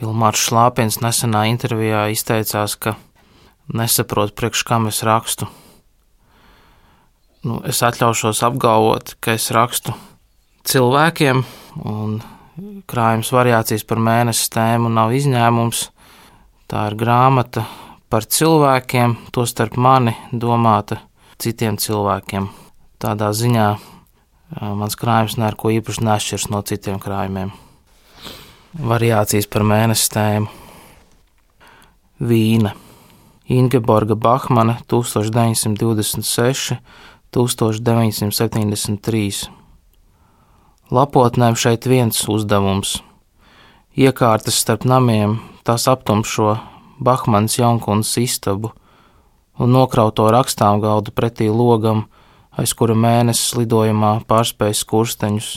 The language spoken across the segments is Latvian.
Ilmārs Šlāpins nesenā intervijā izteicās, ka nesaprot, priekš kam es rakstu. Nu, es atļaušos apgalvot, ka es rakstu cilvēkiem, un krājums variācijas par mēnesi tēmu nav izņēmums. Tā ir grāmata par cilvēkiem, tostarp mani domāta citiem cilvēkiem. Tādā ziņā mans krājums neko īpaši nešķirs no citiem krājumiem. Variācijas par mēnesi tēmu. Vīna. Ingeborga Bahmane 1926, 1973. Lapotnēm šeit viens uzdevums. Iekārtas starp namiem, tās aptumšo Bahmanas jaunkundas istabu un nokrauto rakstām galdu pretī logam, aiz kura mēnesis lidojumā pārspēj skursteņus.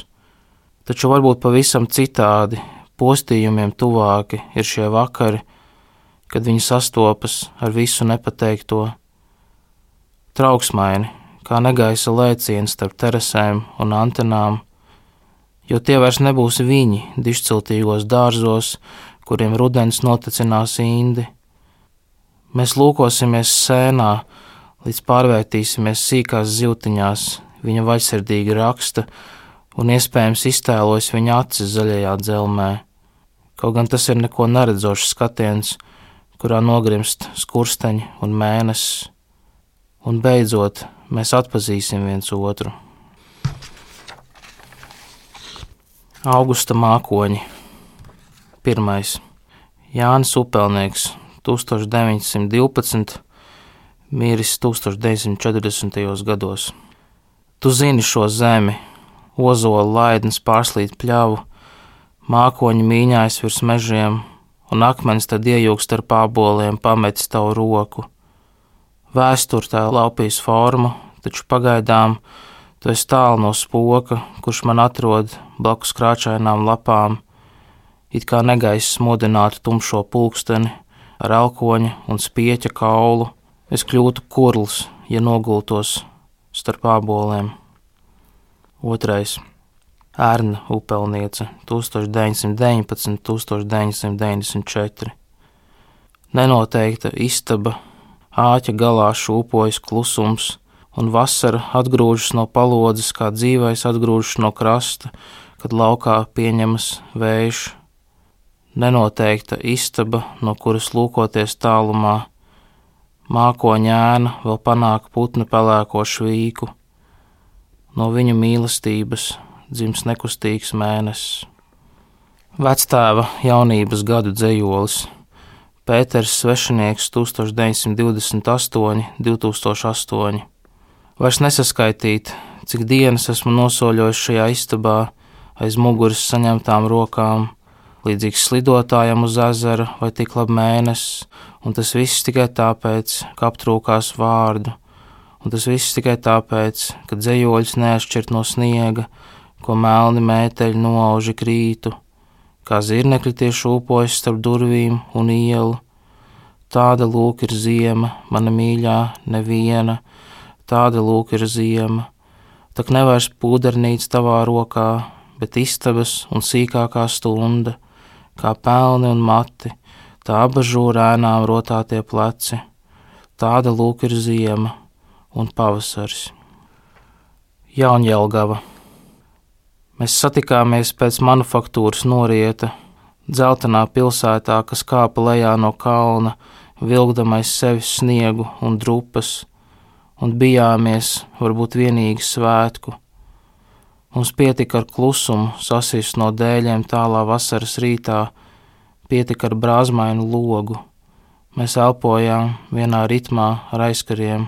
Taču varbūt pavisam citādi, postījumiem tuvāki ir šie vakari, kad viņi sastopas ar visu nepateikto. Trauksmaini, kā negaisa lēciens starp terasēm un antenām, jo tie vairs nebūs viņi dišciltīgos dārzos, kuriem rudens notecinās indi. Mēs lūkosimies sēnā, līdz pārvērtīsimies sīkās ziltiņās, viņa vaļsirdīgi raksta, un iespējams iztēlojas viņa acis zaļajā dzelmē. Kaut gan tas ir neko neredzošs skatiens, kurā nogrimst skursteņi un mēnesis, un beidzot mēs atpazīsim viens otru. Augusta mākoņi. Pirmais Jānis Upelnieks 1912, miris 1940. gados. Tu zini šo zemi, ozola laidnes pārslīt pļavu, mākoņi mīņājas virs mežiem, un akmens tad iejūgst ar pāboliem pametis tavu roku. Vēstur tā laupīs formu, taču pagaidām Tu esi tālu no spoka, kurš man atrod blakus krāšņām lapām, it kā negaisa smodinātu tumšo pulksteni ar elkoņa un spieķa kaulu. Es kļūtu kurls, ja nogultos starp aboliem. Otrais - Ērna upelniece 1919, 1994. Nenoteikta istaba, āķa galā šūpojas klusums un vasara atgrūžas no palodzes, kā dzīvais atgrūžas no krasta, kad laukā pieņemas vējš. Nenoteikta istaba, no kuras lūkoties tālumā, mākoņēna vēl panāk putnu pelēko švīku. No viņa mīlestības dzims nekustīgs mēnesis. Vectēva jaunības gadu dzējolis Pēters Svešinieks 1928, 2008 Vairs nesaskaitīt, cik dienas esmu nosoļojis šajā istabā aiz muguras saņemtām rokām, līdzīgs slidotājam uz ezera vai tik labi mēnesis, un tas viss tikai tāpēc, ka aptrūkās vārdu, un tas viss tikai tāpēc, ka dzējoļs neatšķirt no sniega, ko melni mēteļi noauži krītu, kā zirnekļi tieši ūpojas starp durvīm un ielu. Tāda lūk ir ziema, mana mīļā, neviena, tāda lūk ir ziema. Tak nevairs pūdernīts tavā rokā, bet istabas un sīkākā stunda, kā pelni un mati, tā abažūrēnām rotātie pleci. Tāda lūk ir ziema un pavasars. Jaunjēlgava. Mēs satikāmies pēc manufaktūras norieta, dzeltenā pilsētā, kas kāpa lejā no kalna, vilkdamais sevis sniegu un drupas un bijāmies varbūt vienīgi svētku. Mums pietika ar klusumu, sasist no dēļiem tālā vasaras rītā, pietika ar brāzmainu logu. Mēs elpojām vienā ritmā ar aizkariem,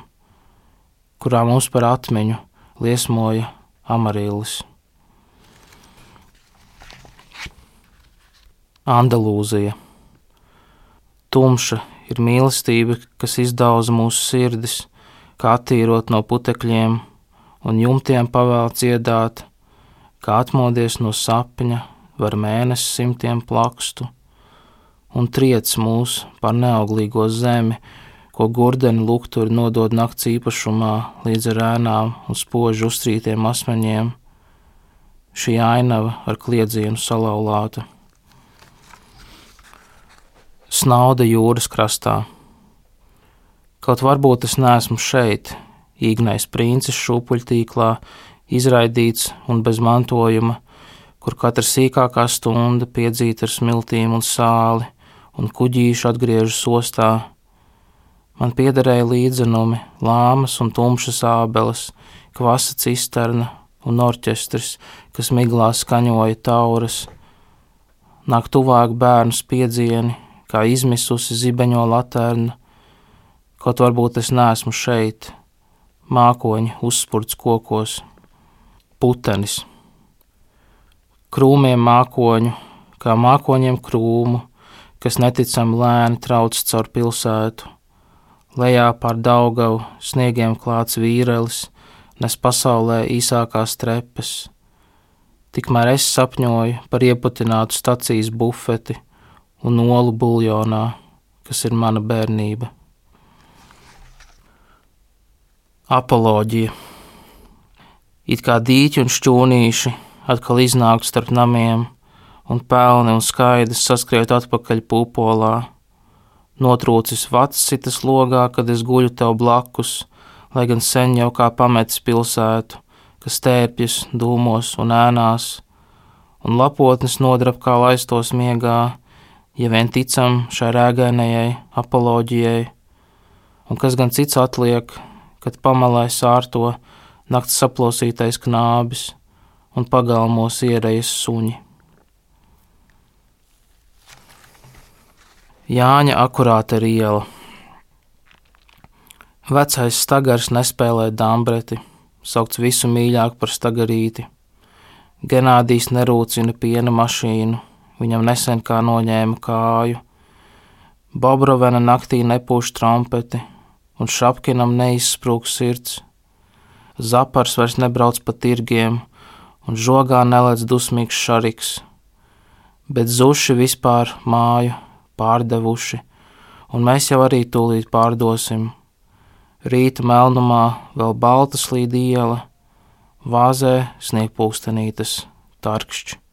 kurā mums par atmiņu liesmoja amarīlis. Andalūzija. Tumša ir mīlestība, kas izdauza mūsu sirdis, kā attīrot no putekļiem un jumtiem pavēl dziedāt, kā atmodies no sapņa, var mēnesi simtiem plakstu, un triec mūs par neauglīgo zemi, ko gurdeni lukturi nodod nakts īpašumā līdz ar ēnām un spoži uztrītiem asmeņiem. Šī ainava ar kliedzienu salauzāta. Snauda jūras krastā. Kaut varbūt es neesmu šeit, īgnais princis šūpuļtīklā, izraidīts un bez mantojuma, kur katra sīkākā stunda piedzīta ar smiltīm un sāli, un kuģīši atgriežas ostā. Man piederēja līdzenumi, lāmas un tumšas ābeles, kvasa cisterna un orķestris, kas miglā skaņoja tauras. Nāk tuvāk bērnu spiedzieni, kā izmisusi zibeņo laterna, kaut varbūt es neesmu šeit, mākoņi uzspurts kokos, putenis. Krūmiem mākoņu, kā mākoņiem krūmu, kas neticami lēni trauc caur pilsētu. Lejā pār Daugavu sniegiem klāts vīrelis, nes pasaulē īsākās trepes. Tikmēr es sapņoju par ieputinātu stacijas bufeti un olu buljonā, kas ir mana bērnība. Apoloģija. It kā dīķi un šķūnīši atkal iznāktu starp namiem, un pelni un skaidrs saskriet atpakaļ pupolā. Notrūcis vats citas logā, kad es guļu tev blakus, lai gan sen jau kā pametis pilsētu, kas tērpjas dūmos un ēnās, un lapotnes nodrap kā laistos miegā, ja vien ticam šai rēgainajai apoloģijai, un kas gan cits atliek, kad pamalē sārto nakts saplosītais knābis un pagalmos ierējas suņi. Jāņa akurāta ir iela. Vecais stagars nespēlē dambreti, saukts visu mīļāk par stagarīti. Genādijs nerūcina piena mašīnu, viņam nesen kā noņēma kāju. Bobrovena naktī nepūš trompeti, un Šapkinam neizsprūg sirds. Zapars vairs nebrauc pa tirgiem, un žogā nelec dusmīgs šariks, bet zuši vispār māju pārdevuši, un mēs jau arī tūlīt pārdosim. Rīta melnumā vēl balta slīd iela, vāzē sniegpūkstenītes tarkšķi.